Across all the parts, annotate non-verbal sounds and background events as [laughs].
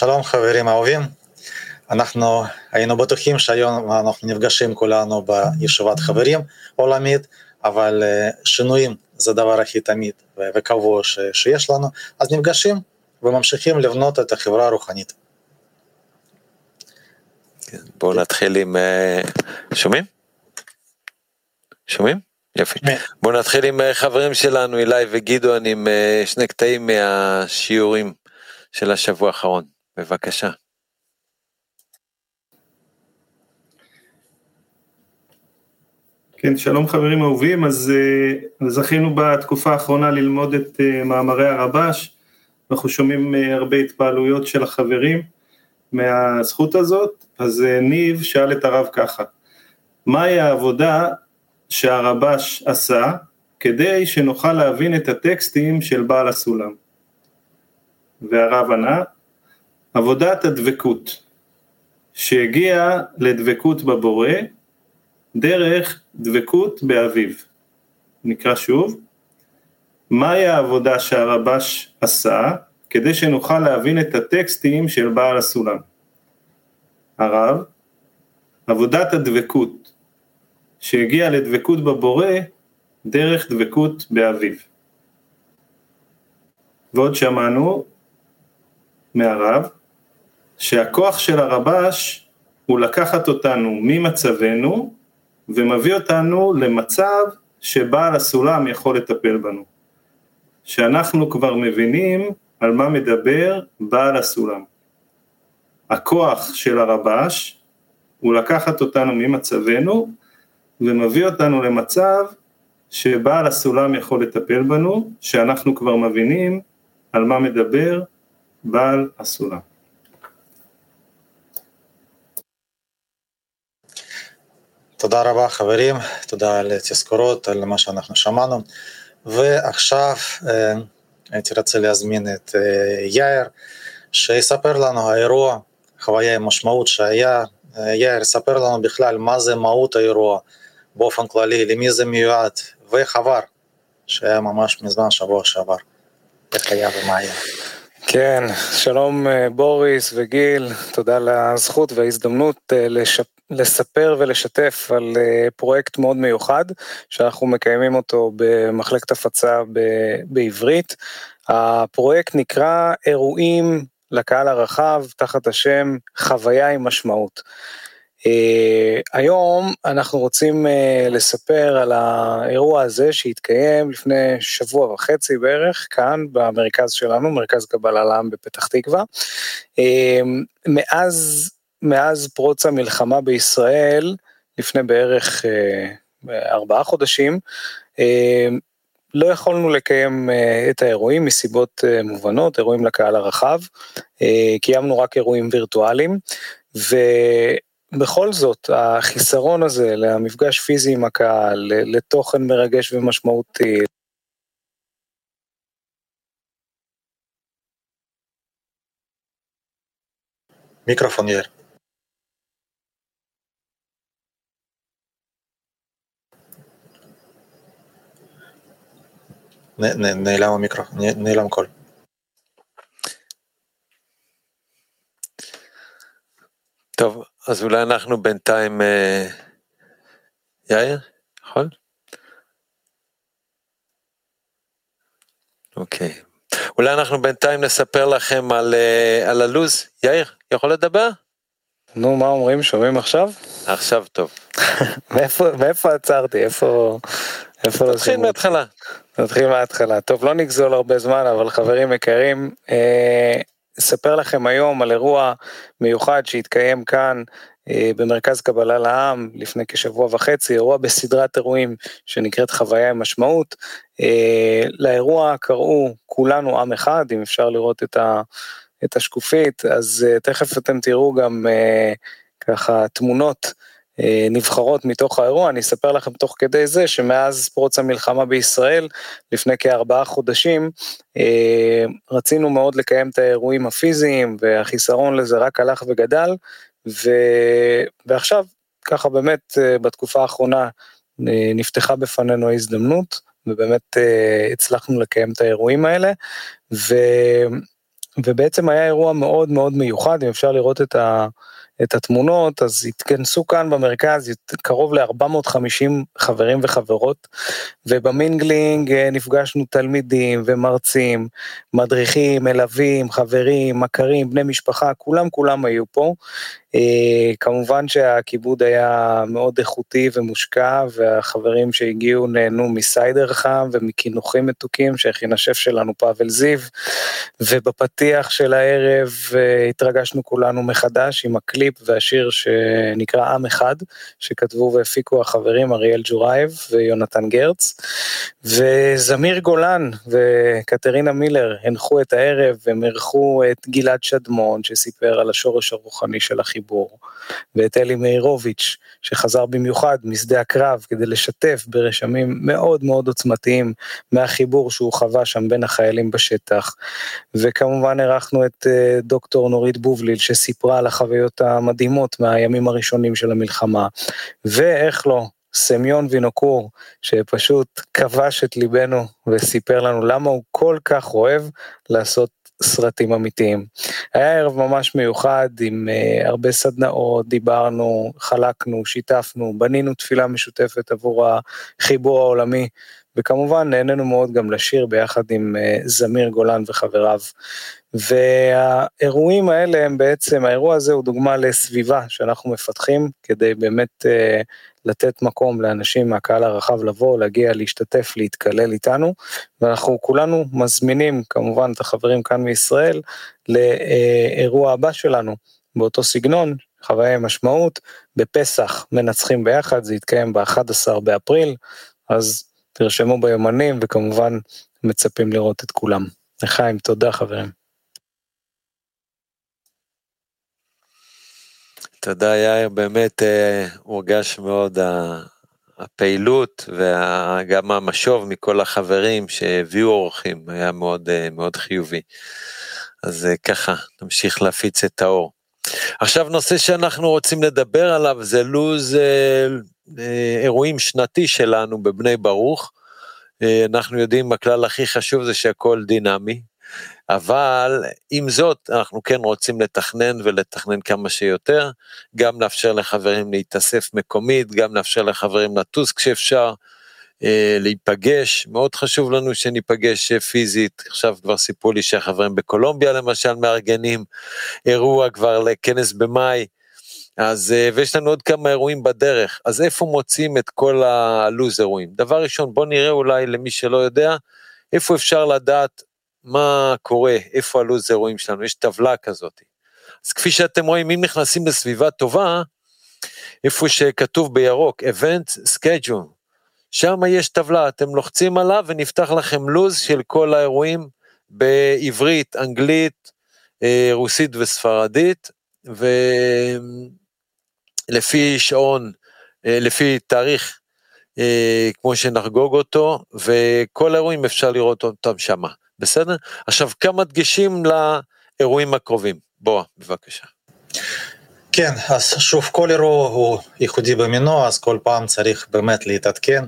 שלום חברים אהובים, אנחנו היינו בטוחים שהיום אנחנו נפגשים כולנו בישיבת חברים עולמית, אבל שינויים זה הדבר הכי תמיד וקבוע שיש לנו, אז נפגשים וממשיכים לבנות את החברה הרוחנית. בואו נתחיל עם... שומעים? שומעים? יופי. בואו נתחיל עם חברים שלנו, אילי וגדעון, עם שני קטעים מהשיעורים של השבוע האחרון. בבקשה. כן, שלום חברים אהובים, אז זכינו בתקופה האחרונה ללמוד את מאמרי הרבש, אנחנו שומעים הרבה התפעלויות של החברים מהזכות הזאת, אז ניב שאל את הרב ככה, מהי העבודה שהרבש עשה כדי שנוכל להבין את הטקסטים של בעל הסולם? והרב ענה, עבודת הדבקות, שהגיעה לדבקות בבורא דרך דבקות באביו. נקרא שוב, מהי העבודה שהרבש עשה כדי שנוכל להבין את הטקסטים של בעל הסולם? הרב, עבודת הדבקות, שהגיעה לדבקות בבורא דרך דבקות באביו. ועוד שמענו מהרב, שהכוח של הרבש הוא לקחת אותנו ממצבנו ומביא אותנו למצב שבעל הסולם יכול לטפל בנו. שאנחנו כבר מבינים על מה מדבר בעל הסולם. הכוח של הרבש הוא לקחת אותנו ממצבנו ומביא אותנו למצב שבעל הסולם יכול לטפל בנו, שאנחנו כבר מבינים על מה מדבר בעל הסולם. תודה רבה חברים, תודה על תזכורות, על מה שאנחנו שמענו, ועכשיו הייתי רוצה להזמין את יאיר, שיספר לנו האירוע, חוויה עם משמעות שהיה, יאיר יספר לנו בכלל מה זה מהות האירוע באופן כללי, למי זה מיועד, ואיך עבר, שהיה ממש מזמן שבוע שעבר, איך היה ומה היה. כן, שלום בוריס וגיל, תודה על הזכות וההזדמנות לשפ... לספר ולשתף על פרויקט מאוד מיוחד, שאנחנו מקיימים אותו במחלקת הפצה בעברית. הפרויקט נקרא אירועים לקהל הרחב, תחת השם חוויה עם משמעות. Uh, היום אנחנו רוצים uh, לספר על האירוע הזה שהתקיים לפני שבוע וחצי בערך כאן במרכז שלנו, מרכז קבלה לעם בפתח תקווה. Uh, מאז, מאז פרוץ המלחמה בישראל, לפני בערך uh, ארבעה חודשים, uh, לא יכולנו לקיים uh, את האירועים מסיבות uh, מובנות, אירועים לקהל הרחב, uh, קיימנו רק אירועים וירטואליים, ו... בכל זאת, החיסרון הזה למפגש פיזי עם הקהל, לתוכן מרגש ומשמעותי. מיקרופון יאיר. נעלם המיקרופון, נעלם קול. טוב, אז אולי אנחנו בינתיים... אה... יאיר, יכול? אוקיי. אולי אנחנו בינתיים נספר לכם על, אה, על הלו"ז. יאיר, יכול לדבר? נו, מה אומרים? שומעים עכשיו? עכשיו טוב. [laughs] מאיפה, מאיפה עצרתי? איפה... איפה נתחיל מההתחלה. נתחיל מההתחלה. טוב, לא נגזול הרבה זמן, אבל חברים יקרים, אה... אספר לכם היום על אירוע מיוחד שהתקיים כאן אה, במרכז קבלה לעם לפני כשבוע וחצי, אירוע בסדרת אירועים שנקראת חוויה עם משמעות. אה, לאירוע קראו כולנו עם אחד, אם אפשר לראות את, ה, את השקופית, אז תכף אתם תראו גם ככה תמונות. נבחרות מתוך האירוע, אני אספר לכם תוך כדי זה שמאז פרוץ המלחמה בישראל, לפני כארבעה חודשים, רצינו מאוד לקיים את האירועים הפיזיים והחיסרון לזה רק הלך וגדל, ו... ועכשיו, ככה באמת בתקופה האחרונה נפתחה בפנינו ההזדמנות, ובאמת הצלחנו לקיים את האירועים האלה, ו... ובעצם היה אירוע מאוד מאוד מיוחד, אם אפשר לראות את, ה, את התמונות, אז התכנסו כאן במרכז קרוב ל-450 חברים וחברות, ובמינגלינג אה, נפגשנו תלמידים ומרצים, מדריכים, מלווים, חברים, מכרים, בני משפחה, כולם כולם היו פה. אה, כמובן שהכיבוד היה מאוד איכותי ומושקע, והחברים שהגיעו נהנו מסיידר חם ומקינוחים מתוקים שהכין השף שלנו פאבל זיו, ובפתיח של הערב אה, התרגשנו כולנו מחדש עם הקליפ והשיר שנקרא עם אחד, שכתבו והפיקו החברים אריאל ג'ורייב ויונתן גרץ, וזמיר גולן וקטרינה מילר הנחו את הערב, הם אירחו את גלעד שדמון שסיפר על השורש הרוחני של החיבור. החיבור, ואת אלי מאירוביץ', שחזר במיוחד משדה הקרב כדי לשתף ברשמים מאוד מאוד עוצמתיים מהחיבור שהוא חווה שם בין החיילים בשטח. וכמובן אירחנו את אה, דוקטור נורית בובליל, שסיפרה על החוויות המדהימות מהימים הראשונים של המלחמה. ואיך לא, סמיון וינוקור, שפשוט כבש את ליבנו וסיפר לנו למה הוא כל כך אוהב לעשות סרטים אמיתיים. היה ערב ממש מיוחד עם uh, הרבה סדנאות, דיברנו, חלקנו, שיתפנו, בנינו תפילה משותפת עבור החיבור העולמי, וכמובן נהנינו מאוד גם לשיר ביחד עם uh, זמיר גולן וחבריו. והאירועים האלה הם בעצם, האירוע הזה הוא דוגמה לסביבה שאנחנו מפתחים כדי באמת uh, לתת מקום לאנשים מהקהל הרחב לבוא, להגיע, להשתתף, להתקלל איתנו, ואנחנו כולנו מזמינים כמובן את החברים כאן מישראל לאירוע הבא שלנו, באותו סגנון, חוויה עם משמעות, בפסח מנצחים ביחד, זה יתקיים ב-11 באפריל, אז תרשמו ביומנים וכמובן מצפים לראות את כולם. לחיים, תודה חברים. תודה יאיר, באמת אה, הורגש מאוד הפעילות וגם המשוב מכל החברים שהביאו אורחים היה מאוד אה, מאוד חיובי. אז אה, ככה נמשיך להפיץ את האור. עכשיו נושא שאנחנו רוצים לדבר עליו זה לוז אירועים שנתי שלנו בבני ברוך. אנחנו יודעים הכלל הכי חשוב זה שהכל דינמי, אבל עם זאת אנחנו כן רוצים לתכנן ולתכנן כמה שיותר, גם לאפשר לחברים להתאסף מקומית, גם לאפשר לחברים לטוס כשאפשר, אה, להיפגש, מאוד חשוב לנו שניפגש אה, פיזית, עכשיו כבר סיפרו לי שהחברים בקולומביה למשל מארגנים אירוע כבר לכנס במאי, אז אה, ויש לנו עוד כמה אירועים בדרך, אז איפה מוצאים את כל הלו"ז אירועים? דבר ראשון בוא נראה אולי למי שלא יודע, איפה אפשר לדעת מה קורה, איפה הלו"ז אירועים שלנו, יש טבלה כזאת. אז כפי שאתם רואים, אם נכנסים לסביבה טובה, איפה שכתוב בירוק, event schedule, שם יש טבלה, אתם לוחצים עליו ונפתח לכם לו"ז של כל האירועים בעברית, אנגלית, אה, רוסית וספרדית, ולפי שעון, אה, לפי תאריך, אה, כמו שנחגוג אותו, וכל האירועים אפשר לראות אותם שמה. בסדר? עכשיו כמה דגשים לאירועים הקרובים. בוא, בבקשה. כן, אז שוב, כל אירוע הוא ייחודי במינו, אז כל פעם צריך באמת להתעדכן.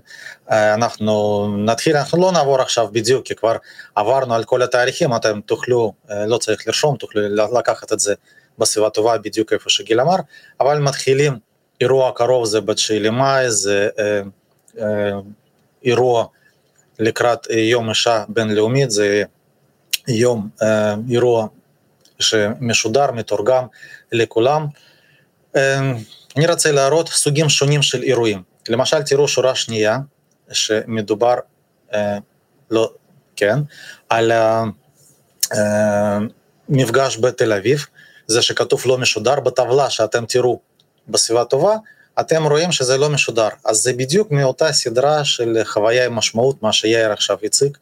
אנחנו נתחיל, אנחנו לא נעבור עכשיו בדיוק, כי כבר עברנו על כל התאריכים, אתם תוכלו, לא צריך לרשום, תוכלו לקחת את זה בסביבה טובה, בדיוק איפה שגיל אמר, אבל מתחילים, אירוע קרוב זה ב-9 למאי, זה אה, אה, אירוע לקראת יום אישה בינלאומית, זה יום אירוע שמשודר, מתורגם לכולם. אני רוצה להראות סוגים שונים של אירועים. למשל, תראו שורה שנייה, שמדובר, לא, כן, על מפגש בתל אביב, זה שכתוב לא משודר, בטבלה שאתם תראו בסביבה טובה, אתם רואים שזה לא משודר, אז זה בדיוק מאותה סדרה של חוויה עם משמעות, מה שיאיר עכשיו הציג,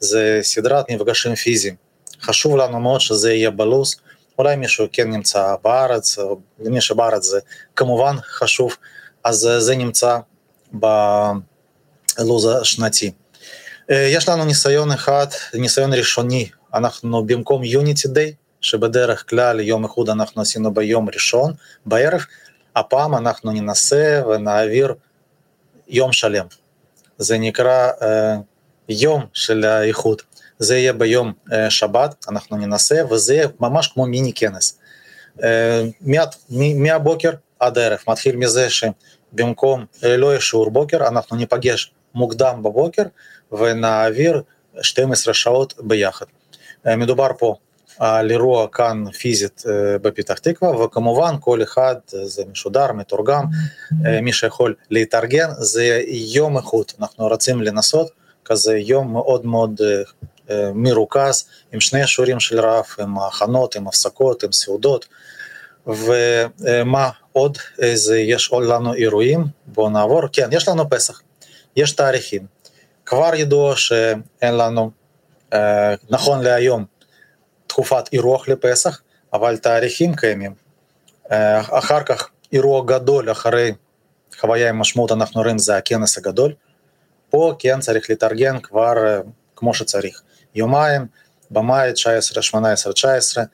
זה סדרת מפגשים פיזיים. חשוב לנו מאוד שזה יהיה בלו"ז, אולי מישהו כן נמצא בארץ, למי שבארץ זה כמובן חשוב, אז זה נמצא בלו"ז השנתי. יש לנו ניסיון אחד, ניסיון ראשוני, אנחנו במקום יוניטי דיי, שבדרך כלל יום איחוד אנחנו עשינו ביום ראשון בערב, הפעם אנחנו ננסה ונעביר יום שלם. זה נקרא uh, יום של האיחוד. זה יהיה ביום שבת, אנחנו ננסה, וזה יהיה ממש כמו מיני כנס. מהבוקר עד הערב, מתחיל מזה שבמקום לא יהיה שיעור בוקר, אנחנו ניפגש מוקדם בבוקר ונעביר 12 שעות ביחד. מדובר פה על אירוע כאן פיזית בפתח תקווה, וכמובן כל אחד, זה משודר, מתורגם, מי שיכול להתארגן, זה יום איכות, אנחנו רוצים לנסות כזה יום מאוד מאוד מרוכז, עם שני שיעורים של רב, עם הכנות, עם הפסקות, עם סעודות, ומה עוד, איזה, יש לנו אירועים, בואו נעבור, כן, יש לנו פסח, יש תאריכים, כבר ידוע שאין לנו, נכון להיום, תקופת אירוח לפסח, אבל תאריכים קיימים. אחר כך אירוע גדול אחרי חוויה עם משמעות אנחנו רואים זה הכנס הגדול. פה כן צריך להתארגן כבר כמו שצריך. יומיים, במאי 19, 18, 19,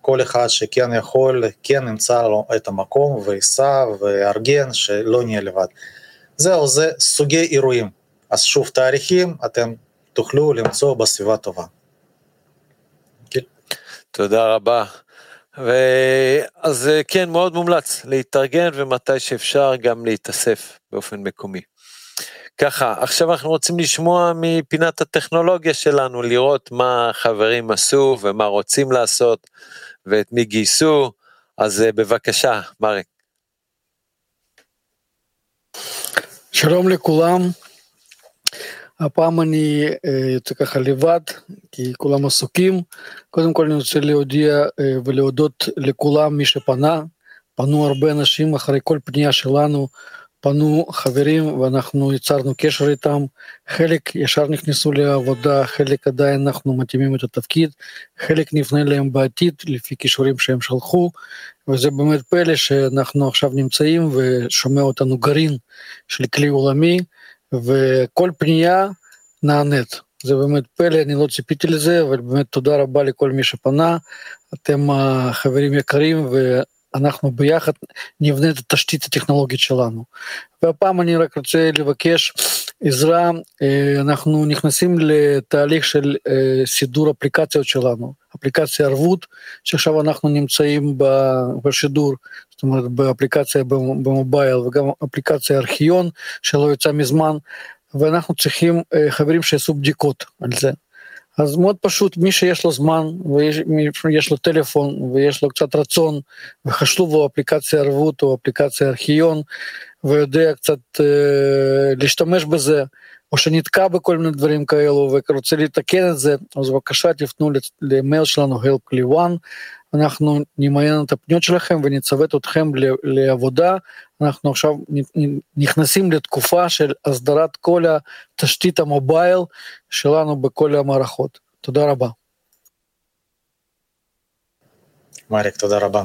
כל אחד שכן יכול, כן ימצא לו את המקום וייסע ויארגן, שלא נהיה לבד. זהו, זה סוגי אירועים. אז שוב תאריכים אתם תוכלו למצוא בסביבה טובה. תודה רבה. אז כן, מאוד מומלץ להתארגן ומתי שאפשר גם להתאסף באופן מקומי. ככה, עכשיו אנחנו רוצים לשמוע מפינת הטכנולוגיה שלנו, לראות מה חברים עשו ומה רוצים לעשות ואת מי גייסו, אז בבקשה, מרק. שלום לכולם, הפעם אני יוצא ככה לבד, כי כולם עסוקים. קודם כל אני רוצה להודיע ולהודות לכולם, מי שפנה. פנו הרבה אנשים אחרי כל פנייה שלנו, פנו חברים ואנחנו יצרנו קשר איתם. חלק ישר נכנסו לעבודה, חלק עדיין אנחנו מתאימים את התפקיד, חלק נפנה להם בעתיד לפי כישורים שהם שלחו, וזה באמת פלא שאנחנו עכשיו נמצאים ושומע אותנו גרעין של כלי עולמי. וכל פנייה נענית. זה באמת פלא, אני לא ציפיתי לזה, אבל באמת תודה רבה לכל מי שפנה, אתם חברים יקרים ואנחנו ביחד נבנה את התשתית הטכנולוגית שלנו. והפעם אני רק רוצה לבקש עזרה, אנחנו נכנסים לתהליך של סידור אפליקציות שלנו, אפליקציה ערבות, שעכשיו אנחנו נמצאים בשידור, זאת אומרת באפליקציה במובייל וגם אפליקציה ארכיון שלא יצא מזמן, ואנחנו צריכים חברים שיעשו בדיקות על זה. אז מאוד פשוט, מי שיש לו זמן ויש לו טלפון ויש לו קצת רצון וחשוב לו אפליקציה ערבות או אפליקציה ארכיון ויודע קצת אה, להשתמש בזה, או שנתקע בכל מיני דברים כאלו ורוצה לתקן את זה, אז בבקשה תפנו למייל שלנו help לי one, אנחנו נמיין את הפניות שלכם ונצוות אתכם לעבודה, אנחנו עכשיו נכנסים לתקופה של הסדרת כל התשתית המובייל שלנו בכל המערכות. תודה רבה. מריק, תודה רבה.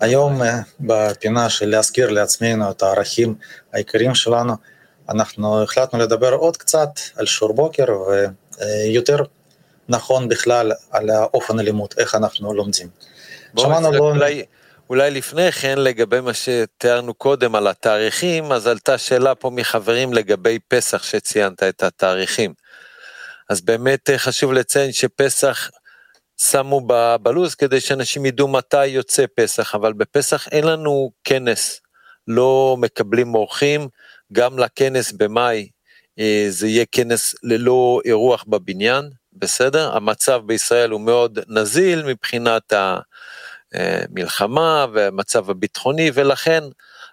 היום בפינה של להזכיר לעצמנו את הערכים העיקריים שלנו, אנחנו החלטנו לדבר עוד קצת על שיעור בוקר ויותר נכון בכלל על האופן הלימוד, איך אנחנו לומדים. שמענו לא... אולי, אולי לפני כן לגבי מה שתיארנו קודם על התאריכים, אז עלתה שאלה פה מחברים לגבי פסח שציינת את התאריכים. אז באמת חשוב לציין שפסח שמו בלו"ז כדי שאנשים ידעו מתי יוצא פסח, אבל בפסח אין לנו כנס, לא מקבלים אורחים, גם לכנס במאי זה יהיה כנס ללא אירוח בבניין, בסדר? המצב בישראל הוא מאוד נזיל מבחינת המלחמה והמצב הביטחוני, ולכן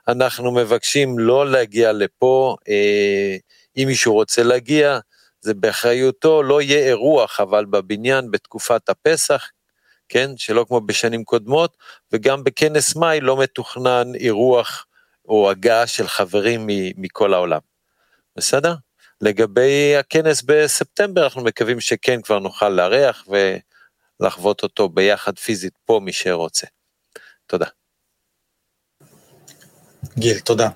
אנחנו מבקשים לא להגיע לפה, אם מישהו רוצה להגיע, זה באחריותו, לא יהיה אירוח, אבל בבניין בתקופת הפסח, כן, שלא כמו בשנים קודמות, וגם בכנס מאי לא מתוכנן אירוח או הגעה של חברים מכל העולם. בסדר? לגבי הכנס בספטמבר, אנחנו מקווים שכן כבר נוכל לארח ולחוות אותו ביחד פיזית פה, מי שרוצה. תודה. גיל, תודה.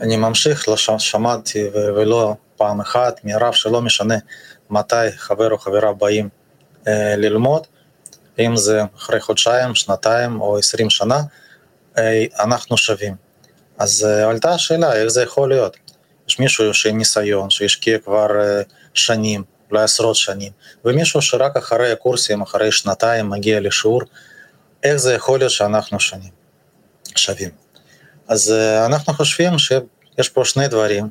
אני ממשיך, לא שמעתי ולא פעם אחת מהרב שלא משנה מתי חבר או חברה באים ללמוד, אם זה אחרי חודשיים, שנתיים או עשרים שנה, אנחנו שווים. אז עלתה השאלה איך זה יכול להיות. יש מישהו שעם ניסיון, שהשקיע כבר שנים, אולי עשרות שנים, ומישהו שרק אחרי הקורסים, אחרי שנתיים מגיע לשיעור, איך זה יכול להיות שאנחנו שונים, שווים. אז אנחנו חושבים שיש פה שני דברים,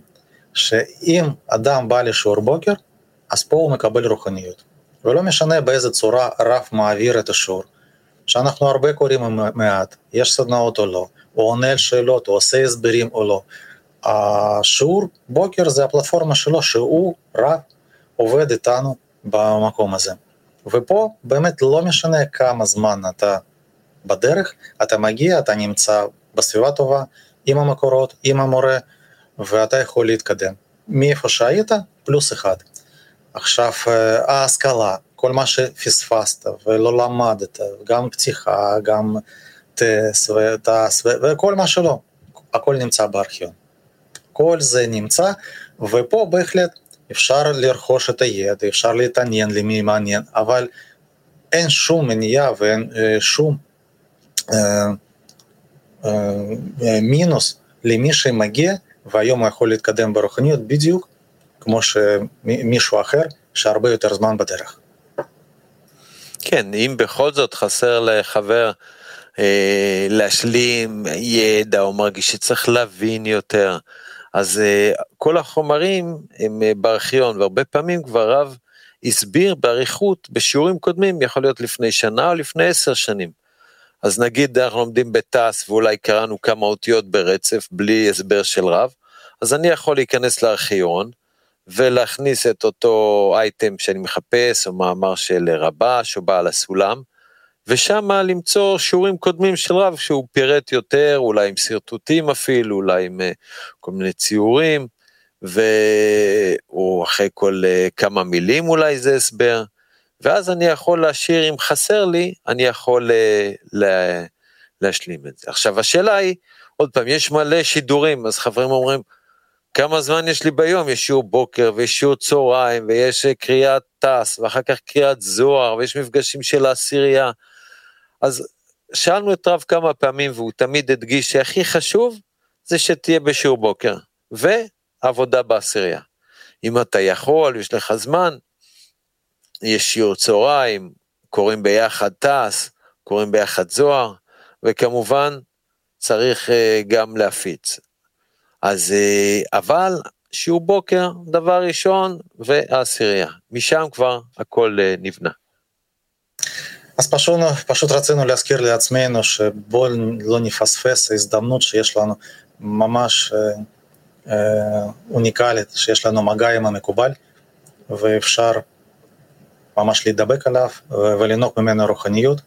שאם אדם בא לשיעור בוקר, אז פה הוא מקבל רוחניות. ולא משנה באיזה צורה רב מעביר את השיעור. שאנחנו הרבה קוראים מעט, יש סדנאות או לא, הוא עונה על שאלות, הוא עושה הסברים או לא. השיעור בוקר זה הפלטפורמה שלו, שהוא רב עובד איתנו במקום הזה. ופה באמת לא משנה כמה זמן אתה בדרך, אתה מגיע, אתה נמצא בסביבה טובה, עם המקורות, עם המורה, ואתה יכול להתקדם. מאיפה שהיית, פלוס אחד. עכשיו, ההשכלה, כל מה שפספסת ולא למדת, גם פתיחה, גם טס וטס וכל מה שלא, הכל נמצא בארכיון. כל זה נמצא, ופה בהחלט אפשר לרכוש את הידע, אפשר להתעניין למי מעניין, אבל אין שום מניעה ואין שום אה, אה, מינוס למי שמגיע, והיום יכול להתקדם ברוחניות בדיוק כמו שמישהו אחר שהרבה יותר זמן בדרך. כן, אם בכל זאת חסר לחבר אה, להשלים ידע או מרגיש שצריך להבין יותר, אז אה, כל החומרים הם אה, בארכיון, והרבה פעמים כבר רב הסביר באריכות בשיעורים קודמים, יכול להיות לפני שנה או לפני עשר שנים. אז נגיד אנחנו לומדים בתעש ואולי קראנו כמה אותיות ברצף בלי הסבר של רב, אז אני יכול להיכנס לארכיון ולהכניס את אותו אייטם שאני מחפש, או מאמר של רבש או בעל הסולם, ושם למצוא שיעורים קודמים של רב שהוא פירט יותר, אולי עם שרטוטים אפילו, אולי עם uh, כל מיני ציורים, או אחרי כל uh, כמה מילים אולי זה הסבר, ואז אני יכול להשאיר, אם חסר לי, אני יכול לה, להשלים את זה. עכשיו השאלה היא, עוד פעם, יש מלא שידורים, אז חברים אומרים, כמה זמן יש לי ביום? יש שיעור בוקר ויש שיעור צהריים ויש קריאת טס ואחר כך קריאת זוהר ויש מפגשים של העשירייה. אז שאלנו את רב כמה פעמים והוא תמיד הדגיש שהכי חשוב זה שתהיה בשיעור בוקר ועבודה בעשירייה. אם אתה יכול, יש לך זמן, יש שיעור צהריים, קוראים ביחד טס, קוראים ביחד זוהר, וכמובן צריך אה, גם להפיץ. אז אבל שיעור בוקר, דבר ראשון, והעשירייה. משם כבר הכל נבנה. אז פשוט, פשוט רצינו להזכיר לעצמנו שבואו לא נפספס ההזדמנות שיש לנו ממש אה, אה, אוניקלית, שיש לנו מגע עם המקובל, ואפשר ממש להידבק עליו ולנהוג ממנו רוחניות,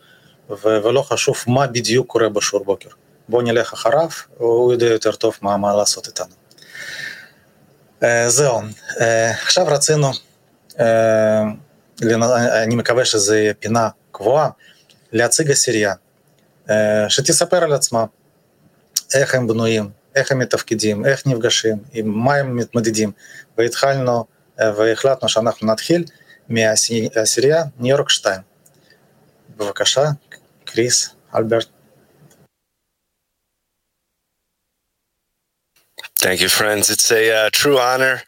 ולא חשוב מה בדיוק קורה בשיעור בוקר. בואו נלך אחריו, הוא יודע יותר טוב מה, מה לעשות איתנו. זהו, עכשיו רצינו, אני מקווה שזו פינה קבועה, להציג עשירייה, שתספר על עצמה, איך הם בנויים, איך הם מתפקדים, איך נפגשים, עם מה הם מתמודדים, והתחלנו והחלטנו שאנחנו נתחיל מהעשירייה ניו יורק 2. בבקשה, קריס, אלברט. Thank you, friends. It's a uh, true honor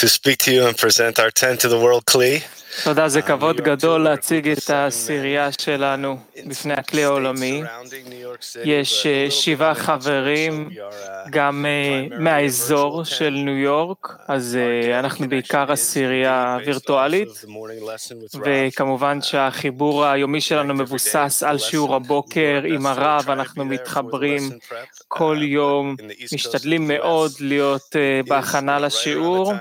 to speak to you and present our 10 to the world Kli. תודה, זה כבוד גדול להציג את העשירייה שלנו בפני הכלי העולמי. יש שבעה חברים גם מהאזור של ניו יורק, אז אנחנו בעיקר עשירייה וירטואלית, וכמובן שהחיבור היומי שלנו מבוסס על שיעור הבוקר עם הרב, אנחנו מתחברים כל יום, משתדלים מאוד להיות בהכנה לשיעור,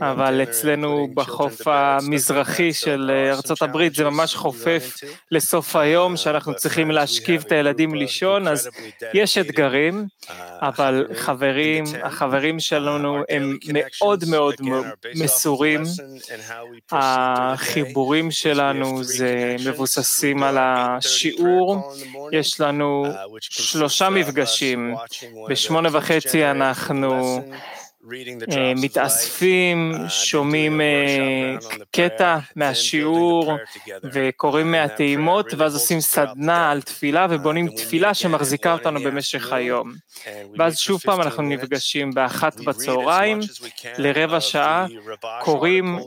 אבל אצלנו בחוף המזרחי, המזרחי של ארצות הברית זה ממש חופף לסוף היום שאנחנו צריכים להשכיב את הילדים לישון אז יש אתגרים אבל חברים החברים שלנו הם מאוד מאוד מסורים. החיבורים שלנו זה מבוססים על השיעור. יש לנו שלושה מפגשים. בשמונה וחצי אנחנו מתאספים, שומעים קטע מהשיעור וקוראים מהטעימות ואז עושים סדנה על תפילה ובונים תפילה שמחזיקה אותנו במשך היום. ואז שוב פעם אנחנו נפגשים באחת בצהריים לרבע שעה, קוראים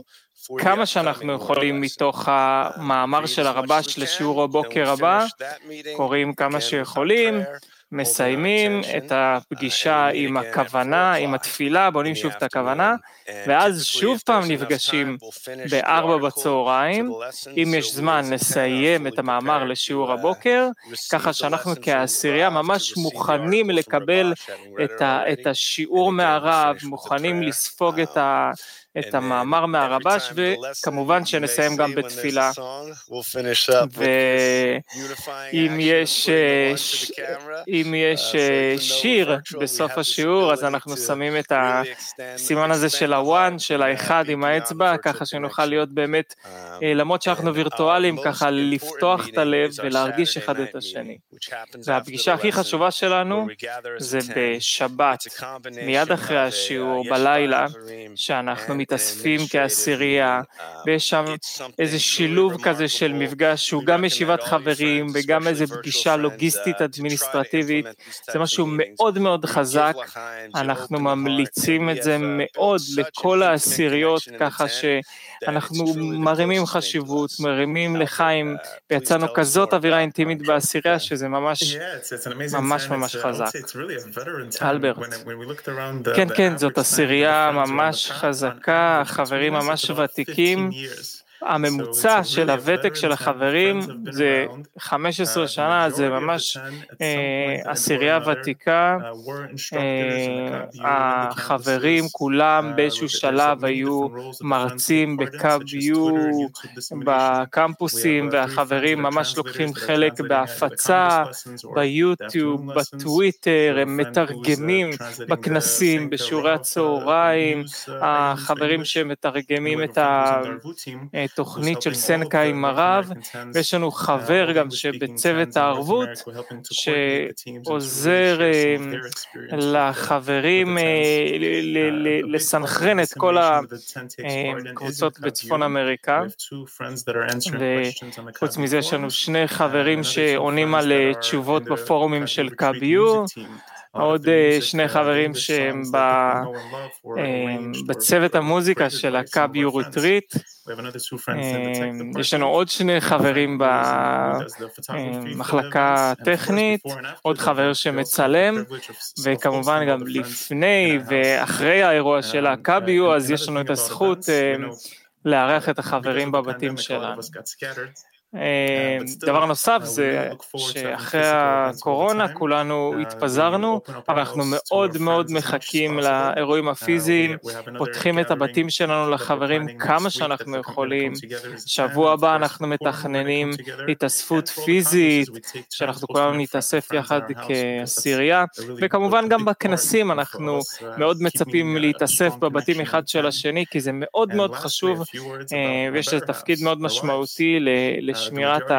כמה שאנחנו יכולים מתוך המאמר של הרבש לשיעור הבוקר הבא, קוראים כמה שיכולים, מסיימים את הפגישה עם הכוונה, עם התפילה, בונים שוב את הכוונה, ואז שוב פעם נפגשים בארבע בצהריים, אם יש זמן לסיים את המאמר לשיעור הבוקר, ככה שאנחנו כעשירייה ממש מוכנים לקבל את השיעור מהרב, מוכנים לספוג את ה... את המאמר מהרבש, וכמובן שנסיים גם בתפילה. ואם יש, אם יש שיר בסוף השיעור, אז אנחנו שמים את הסימן הזה של הוואן, של האחד עם האצבע, ככה שנוכל להיות באמת, למרות שאנחנו וירטואליים, ככה לפתוח את הלב ולהרגיש אחד את השני. והפגישה הכי חשובה שלנו זה בשבת, מיד אחרי השיעור, בלילה, שאנחנו מתאספים כעשירייה, ויש שם איזה שילוב כזה של מפגש שהוא גם ישיבת חברים וגם איזה פגישה לוגיסטית אדמיניסטרטיבית, זה משהו מאוד מאוד חזק, אנחנו ממליצים את זה מאוד לכל העשיריות, ככה שאנחנו מרימים חשיבות, מרימים לחיים, ויצאנו כזאת אווירה אינטימית בעשירייה שזה ממש ממש ממש חזק. אלברט. כן, כן, זאת עשירייה ממש חזקה. חברים ממש ותיקים, הממוצע של הוותק של החברים זה 15 שנה, זה ממש עשירייה ותיקה, החברים כולם באיזשהו שלב היו מרצים בקו-יו, בקמפוסים, והחברים ממש לוקחים חלק בהפצה, ביוטיוב, בטוויטר, הם מתרגמים בכנסים, בשיעורי הצהריים, החברים שמתרגמים את ה... תוכנית של סנקה עם הרב, ויש לנו חבר גם שבצוות הערבות, שעוזר לחברים לסנכרן את כל הקבוצות בצפון אמריקה, וחוץ מזה יש לנו שני חברים שעונים על תשובות בפורומים של קביו, עוד שני חברים שהם בצוות המוזיקה של הקאביו ריטריט, יש לנו עוד שני חברים במחלקה הטכנית, עוד חבר שמצלם, וכמובן גם לפני ואחרי האירוע של הקאביו, אז יש לנו את הזכות לארח את החברים בבתים שלנו. דבר נוסף זה שאחרי הקורונה כולנו התפזרנו, אבל אנחנו מאוד מאוד מחכים לאירועים הפיזיים, פותחים את הבתים שלנו לחברים כמה שאנחנו יכולים, שבוע הבא אנחנו מתכננים התאספות פיזית, שאנחנו כולנו נתאסף יחד כעשירייה, וכמובן גם בכנסים אנחנו מאוד מצפים להתאסף בבתים אחד של השני, כי זה מאוד מאוד חשוב, ויש לזה תפקיד מאוד משמעותי לשמירת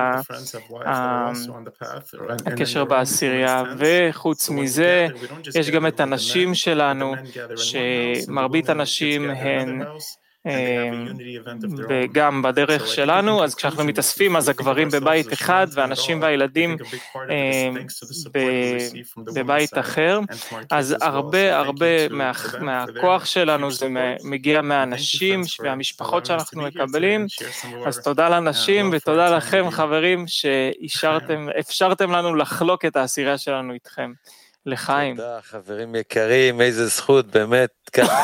הקשר בעשירייה, וחוץ מזה, יש גם את הנשים שלנו, שמרבית הנשים הן וגם בדרך שלנו, אז כשאנחנו מתאספים אז הגברים בבית אחד והנשים והילדים בבית אחר, אז הרבה הרבה מהכוח שלנו זה מגיע מהנשים והמשפחות שאנחנו מקבלים, אז תודה לנשים ותודה לכם חברים שאפשרתם [laughs] לנו לחלוק את העשירייה שלנו איתכם. לחיים. תודה חברים יקרים, איזה זכות באמת ככה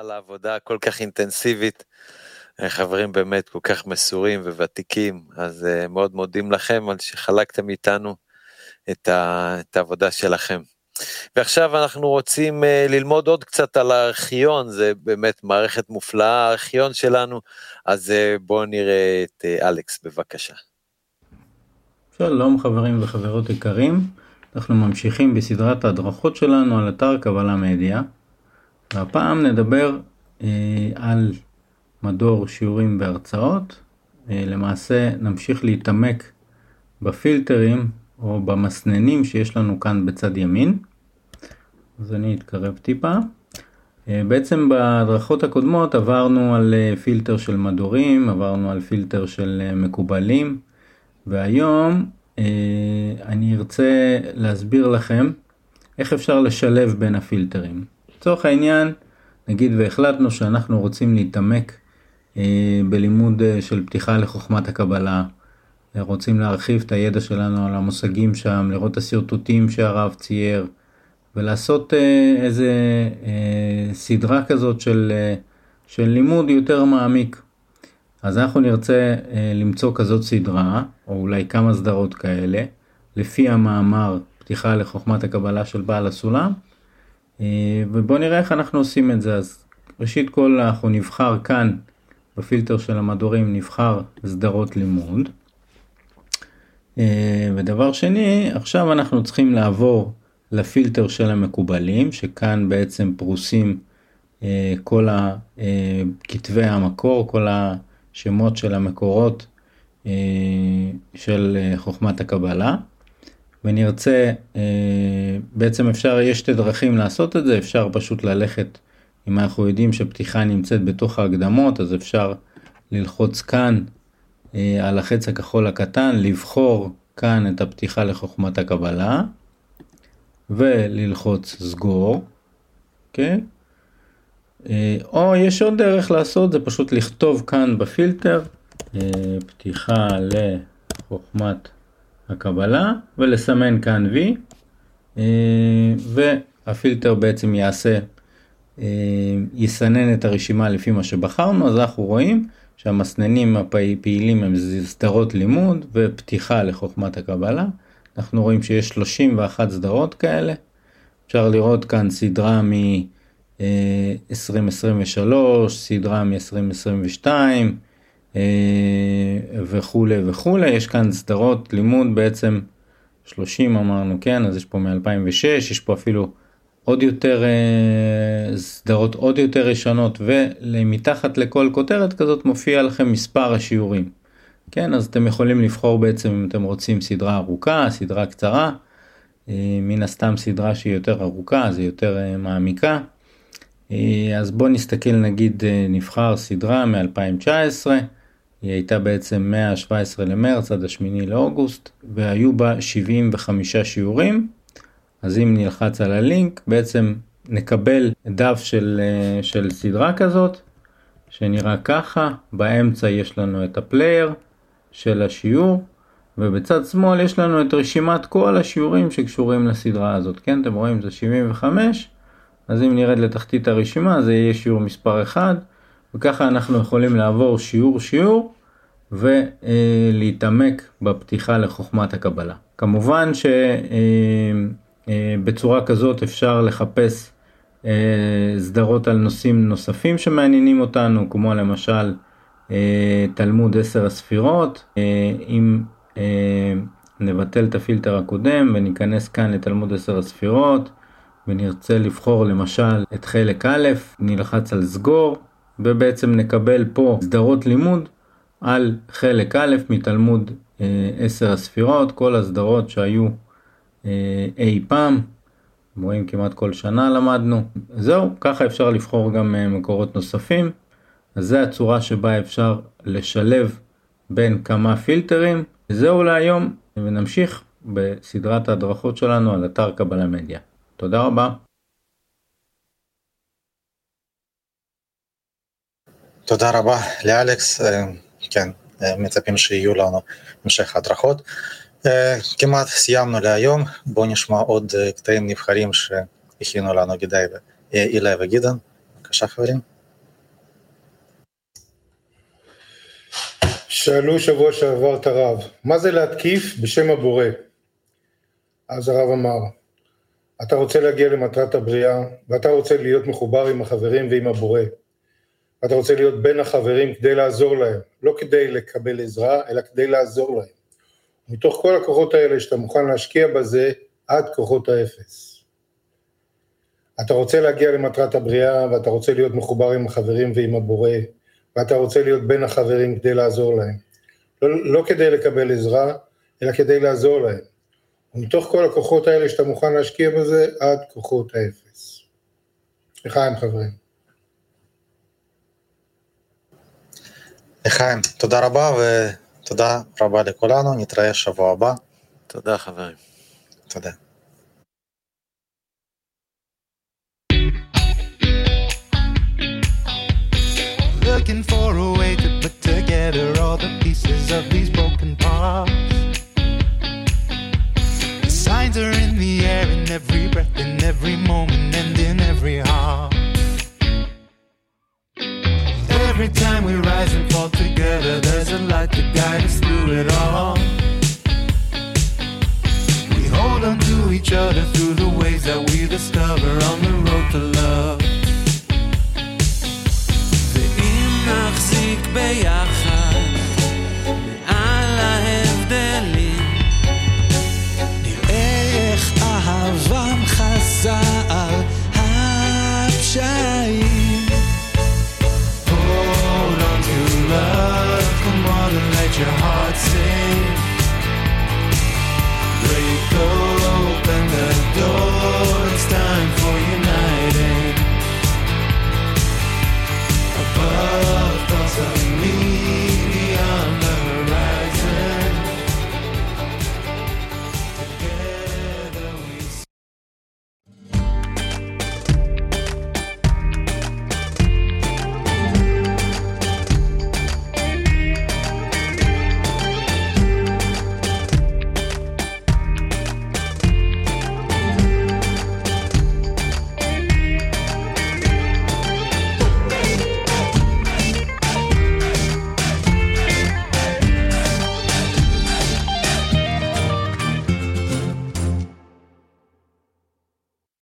על העבודה הכל כך אינטנסיבית. חברים באמת כל כך מסורים וותיקים, אז uh, מאוד מודים לכם על שחלקתם איתנו את, ה, את העבודה שלכם. ועכשיו אנחנו רוצים uh, ללמוד עוד קצת על הארכיון, זה באמת מערכת מופלאה הארכיון שלנו, אז uh, בואו נראה את uh, אלכס בבקשה. שלום חברים וחברות יקרים. אנחנו ממשיכים בסדרת ההדרכות שלנו על אתר קבלה מדיה, והפעם נדבר אה, על מדור שיעורים בהרצאות, אה, למעשה נמשיך להתעמק בפילטרים או במסננים שיש לנו כאן בצד ימין, אז אני אתקרב טיפה. אה, בעצם בהדרכות הקודמות עברנו על אה, פילטר של מדורים, עברנו על פילטר של אה, מקובלים, והיום אני ארצה להסביר לכם איך אפשר לשלב בין הפילטרים. לצורך העניין, נגיד והחלטנו שאנחנו רוצים להתעמק בלימוד של פתיחה לחוכמת הקבלה, רוצים להרחיב את הידע שלנו על המושגים שם, לראות את השרטוטים שהרב צייר, ולעשות איזה סדרה כזאת של, של לימוד יותר מעמיק. אז אנחנו נרצה למצוא כזאת סדרה, או אולי כמה סדרות כאלה, לפי המאמר פתיחה לחוכמת הקבלה של בעל הסולם, ובואו נראה איך אנחנו עושים את זה. אז ראשית כל אנחנו נבחר כאן, בפילטר של המדורים, נבחר סדרות לימוד. ודבר שני, עכשיו אנחנו צריכים לעבור לפילטר של המקובלים, שכאן בעצם פרוסים כל כתבי המקור, כל השמות של המקורות של חוכמת הקבלה. ונרצה, בעצם אפשר, יש שתי דרכים לעשות את זה, אפשר פשוט ללכת, אם אנחנו יודעים שפתיחה נמצאת בתוך ההקדמות, אז אפשר ללחוץ כאן על החץ הכחול הקטן, לבחור כאן את הפתיחה לחוכמת הקבלה, וללחוץ סגור, כן? או יש עוד דרך לעשות, זה פשוט לכתוב כאן בפילטר, פתיחה לחוכמת הקבלה, ולסמן כאן V, והפילטר בעצם יעשה, יסנן את הרשימה לפי מה שבחרנו, אז אנחנו רואים שהמסננים הפעילים הם סדרות לימוד ופתיחה לחוכמת הקבלה. אנחנו רואים שיש 31 סדרות כאלה. אפשר לראות כאן סדרה מ-2023, סדרה מ-2022 וכולי וכולי. יש כאן סדרות לימוד בעצם 30 אמרנו, כן, אז יש פה מ-2006, יש פה אפילו עוד יותר סדרות עוד יותר ראשונות ומתחת לכל כותרת כזאת מופיע לכם מספר השיעורים. כן, אז אתם יכולים לבחור בעצם אם אתם רוצים סדרה ארוכה, סדרה קצרה, מן הסתם סדרה שהיא יותר ארוכה, זה יותר מעמיקה. אז בואו נסתכל נגיד נבחר סדרה מ-2019, היא הייתה בעצם מה-17 למרץ עד ה-8 לאוגוסט והיו בה 75 שיעורים. אז אם נלחץ על הלינק בעצם נקבל דף של, של סדרה כזאת שנראה ככה, באמצע יש לנו את הפלייר של השיעור ובצד שמאל יש לנו את רשימת כל השיעורים שקשורים לסדרה הזאת, כן אתם רואים זה 75 אז אם נרד לתחתית הרשימה זה יהיה שיעור מספר 1 וככה אנחנו יכולים לעבור שיעור שיעור ולהתעמק בפתיחה לחוכמת הקבלה. כמובן ש... בצורה כזאת אפשר לחפש סדרות על נושאים נוספים שמעניינים אותנו, כמו למשל תלמוד עשר הספירות, אם נבטל את הפילטר הקודם וניכנס כאן לתלמוד עשר הספירות ונרצה לבחור למשל את חלק א', נלחץ על סגור ובעצם נקבל פה סדרות לימוד על חלק א' מתלמוד עשר הספירות, כל הסדרות שהיו אי פעם, רואים כמעט כל שנה למדנו, זהו, ככה אפשר לבחור גם מקורות נוספים, אז זה הצורה שבה אפשר לשלב בין כמה פילטרים, זהו להיום, ונמשיך בסדרת ההדרכות שלנו על אתר קבלה מדיה. תודה רבה. תודה רבה לאלכס, כן, מצפים שיהיו לנו המשך הדרכות. כמעט סיימנו להיום, בואו נשמע עוד קטעים נבחרים שהכינו לנו אילי וגדעון. בבקשה חברים. שאלו שבוע שעבר את הרב, מה זה להתקיף בשם הבורא? אז הרב אמר, אתה רוצה להגיע למטרת הבריאה, ואתה רוצה להיות מחובר עם החברים ועם הבורא. ואתה רוצה להיות בין החברים כדי לעזור להם, לא כדי לקבל עזרה, אלא כדי לעזור להם. מתוך כל הכוחות האלה שאתה מוכן להשקיע בזה עד כוחות האפס. אתה רוצה להגיע למטרת הבריאה ואתה רוצה להיות מחובר עם החברים ועם הבורא ואתה רוצה להיות בין החברים כדי לעזור להם. לא, לא כדי לקבל עזרה, אלא כדי לעזור להם. ומתוך כל הכוחות האלה שאתה מוכן להשקיע בזה עד כוחות האפס. לחיים חברים. לחיים, תודה רבה ו... תודה רבה לכולנו, נתראה שבוע הבא. תודה חברים. תודה. looking for a way to put together all the pieces of these broken wonder in the air, in every breath, in every moment, and in every heart. Every time we rise and fall together, there's a light to guide us through it all. We hold on to each other through the ways that we discover on the road to love.